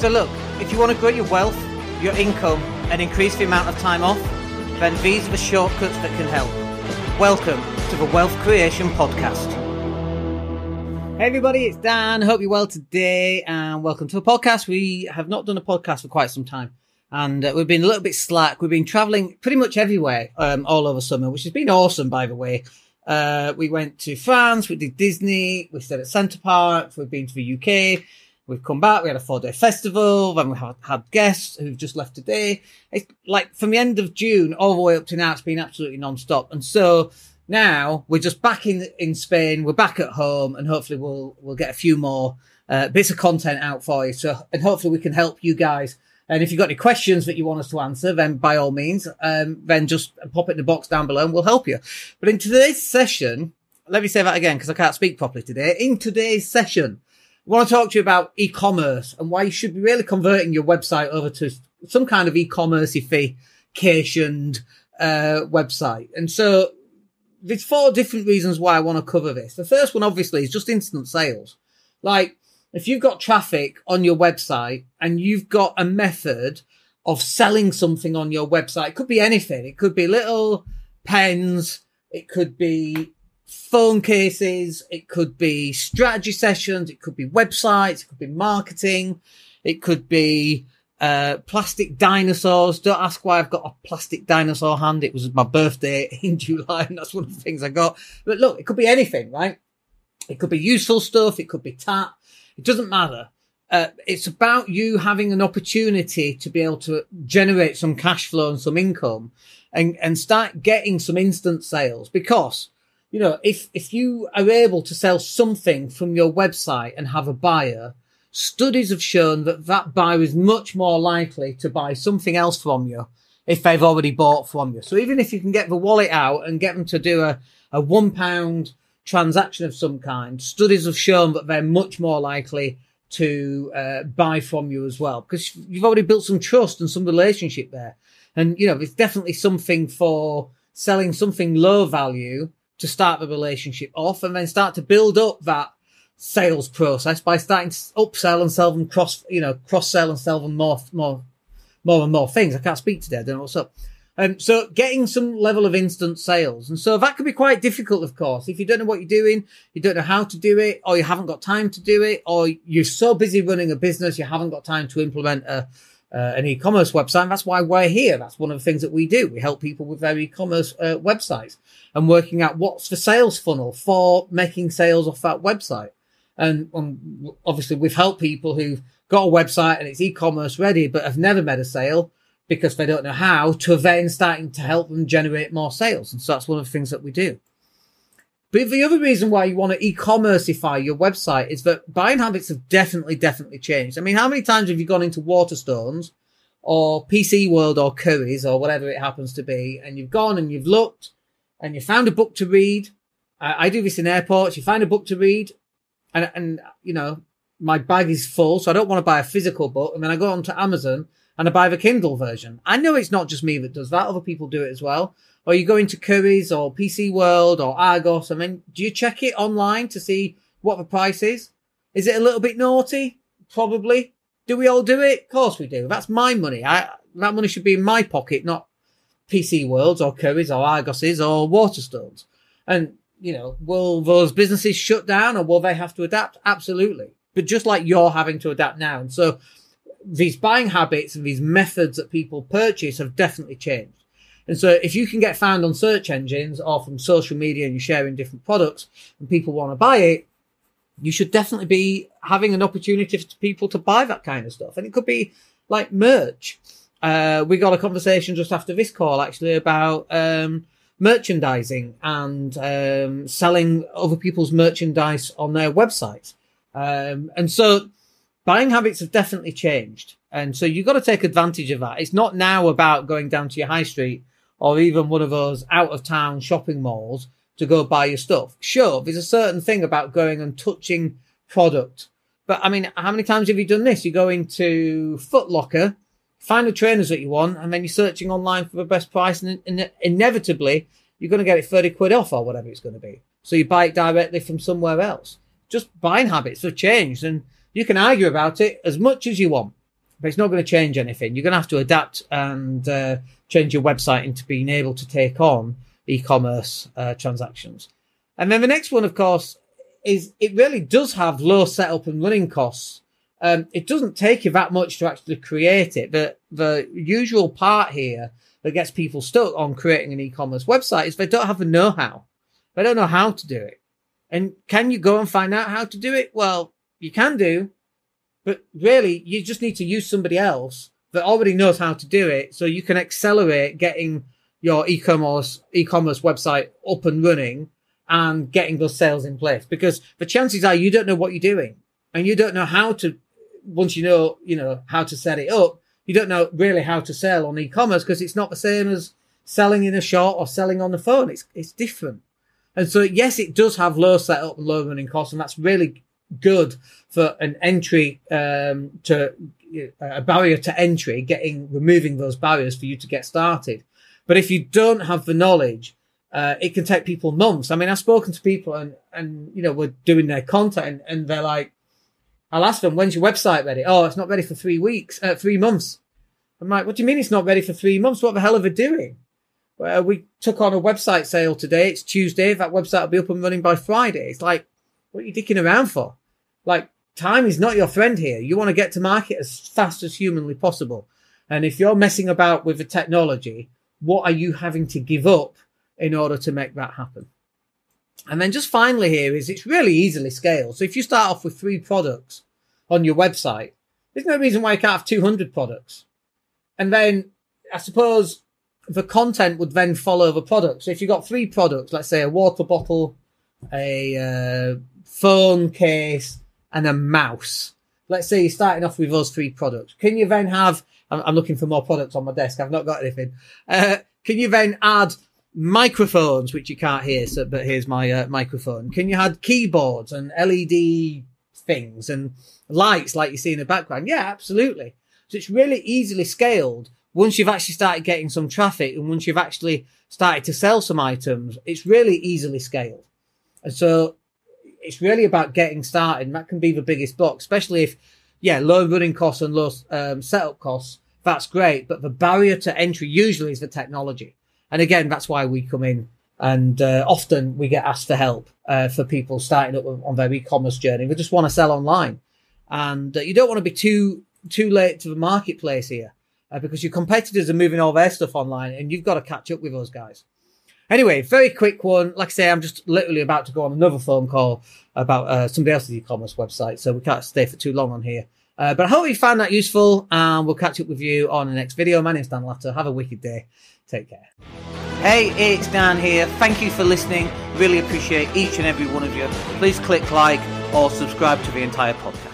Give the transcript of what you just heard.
So look, if you want to grow your wealth, your income, and increase the amount of time off, then these are the shortcuts that can help. Welcome to the Wealth Creation Podcast. Hey everybody, it's Dan. Hope you're well today, and welcome to the podcast. We have not done a podcast for quite some time, and uh, we've been a little bit slack. We've been traveling pretty much everywhere um, all over summer, which has been awesome, by the way. Uh, we went to France, we did Disney, we stayed at Center Parcs, we've been to the UK, We've come back. We had a four day festival. Then we had, had guests who've just left today. It's like from the end of June all the way up to now, it's been absolutely non-stop. And so now we're just back in, in Spain. We're back at home and hopefully we'll, we'll get a few more, uh, bits of content out for you. So, and hopefully we can help you guys. And if you've got any questions that you want us to answer, then by all means, um, then just pop it in the box down below and we'll help you. But in today's session, let me say that again because I can't speak properly today. In today's session, want to talk to you about e-commerce and why you should be really converting your website over to some kind of e-commerce vacationed uh, website. And so there's four different reasons why I want to cover this. The first one, obviously, is just instant sales. Like if you've got traffic on your website and you've got a method of selling something on your website, it could be anything. It could be little pens. It could be phone cases, it could be strategy sessions, it could be websites, it could be marketing, it could be uh, plastic dinosaurs. Don't ask why I've got a plastic dinosaur hand. It was my birthday in July, and that's one of the things I got. But look, it could be anything, right? It could be useful stuff. It could be tap. It doesn't matter. Uh, it's about you having an opportunity to be able to generate some cash flow and some income and, and start getting some instant sales because you know, if, if you are able to sell something from your website and have a buyer, studies have shown that that buyer is much more likely to buy something else from you if they've already bought from you. So even if you can get the wallet out and get them to do a, a one pound transaction of some kind, studies have shown that they're much more likely to uh, buy from you as well because you've already built some trust and some relationship there. And, you know, it's definitely something for selling something low value to start the relationship off and then start to build up that sales process by starting to upsell and sell them cross, you know, cross sell and sell them more, more, more and more things. I can't speak today. I don't know what's up. Um, so getting some level of instant sales. And so that can be quite difficult, of course. If you don't know what you're doing, you don't know how to do it, or you haven't got time to do it, or you're so busy running a business, you haven't got time to implement a, uh, an e-commerce website. And that's why we're here. That's one of the things that we do. We help people with their e-commerce uh, websites and working out what's the sales funnel for making sales off that website. And um, obviously we've helped people who've got a website and it's e-commerce ready, but have never made a sale because they don't know how to then starting to help them generate more sales. And so that's one of the things that we do. But the other reason why you want to e-commerceify your website is that buying habits have definitely, definitely changed. I mean, how many times have you gone into Waterstones or PC World or Currys or whatever it happens to be, and you've gone and you've looked and you found a book to read? I, I do this in airports. You find a book to read, and and you know my bag is full, so I don't want to buy a physical book, and then I go onto Amazon and I buy the Kindle version. I know it's not just me that does that; other people do it as well or you go into Currys or PC World or Argos, I mean, do you check it online to see what the price is? Is it a little bit naughty? Probably. Do we all do it? Of course we do. That's my money. I, that money should be in my pocket, not PC Worlds or Currys or Argos's or Waterstones. And, you know, will those businesses shut down or will they have to adapt? Absolutely. But just like you're having to adapt now. And so these buying habits and these methods that people purchase have definitely changed. And so if you can get found on search engines or from social media and you're sharing different products and people want to buy it, you should definitely be having an opportunity for people to buy that kind of stuff. And it could be like merch. Uh, we got a conversation just after this call actually about, um, merchandising and, um, selling other people's merchandise on their websites. Um, and so buying habits have definitely changed. And so you've got to take advantage of that. It's not now about going down to your high street or even one of those out of town shopping malls to go buy your stuff. Sure, there's a certain thing about going and touching product. But I mean, how many times have you done this? You go into Foot Locker, find the trainers that you want, and then you're searching online for the best price, and, and inevitably you're going to get it 30 quid off or whatever it's going to be. So you buy it directly from somewhere else. Just buying habits have changed, and you can argue about it as much as you want. but it's not going to change anything. You're going to have to adapt and uh, change your website into being able to take on e-commerce uh, transactions. And then the next one, of course, is it really does have low setup and running costs. Um, it doesn't take you that much to actually create it. The the usual part here that gets people stuck on creating an e-commerce website is they don't have the know-how. They don't know how to do it. And can you go and find out how to do it? Well, you can do, but really you just need to use somebody else that already knows how to do it so you can accelerate getting your e-commerce e-commerce website up and running and getting those sales in place. Because the chances are you don't know what you're doing and you don't know how to once you know you know how to set it up you don't know really how to sell on e-commerce because it's not the same as selling in a shop or selling on the phone. It's it's different. And so yes it does have low setup and low running costs and that's really good for an entry um, to a barrier to entry getting removing those barriers for you to get started but if you don't have the knowledge uh, it can take people months. I mean, I've spoken to people and, and, you know, we're doing their content and they're like, I'll ask them, when's your website ready? Oh, it's not ready for three weeks, uh, three months. I'm like, what do you mean it's not ready for three months? What the hell are they doing? Well, we took on a website sale today. It's Tuesday. That website will be up and running by Friday. It's like, what are you dicking around for? Like, time is not your friend here. You want to get to market as fast as humanly possible. And if you're messing about with the technology, what are you having to give up in order to make that happen. And then just finally here is it's really easily scaled. So if you start off with three products on your website, there's no reason why you can't have 200 products. And then I suppose the content would then follow the products. So if you've got three products, let's say a water bottle, a uh, phone case, and a mouse. Let's say you're starting off with those three products. Can you then have, I'm, looking for more products on my desk. I've not got anything. Uh, can you then add microphones, which you can't hear, so, but here's my uh, microphone. Can you add keyboards and LED things and lights like you see in the background? Yeah, absolutely. So it's really easily scaled once you've actually started getting some traffic and once you've actually started to sell some items. It's really easily scaled. And so it's really about getting started. And that can be the biggest block, especially if, yeah, low running costs and low um, setup costs. That's great. But the barrier to entry usually is the technology. And again, that's why we come in and uh, often we get asked for help uh, for people starting up on their e-commerce journey. They just want to sell online, and uh, you don't want to be too too late to the marketplace here uh, because your competitors are moving all their stuff online, and you've got to catch up with those guys. Anyway, very quick one. Like I say, I'm just literally about to go on another phone call about uh, somebody else's e-commerce website, so we can't stay for too long on here. Uh, but I hope you found that useful, and we'll catch up with you on the next video. My name's Dan Latto. Have a wicked day. Take care. Hey, it's Dan here. Thank you for listening. Really appreciate each and every one of you. Please click like or subscribe to the entire podcast.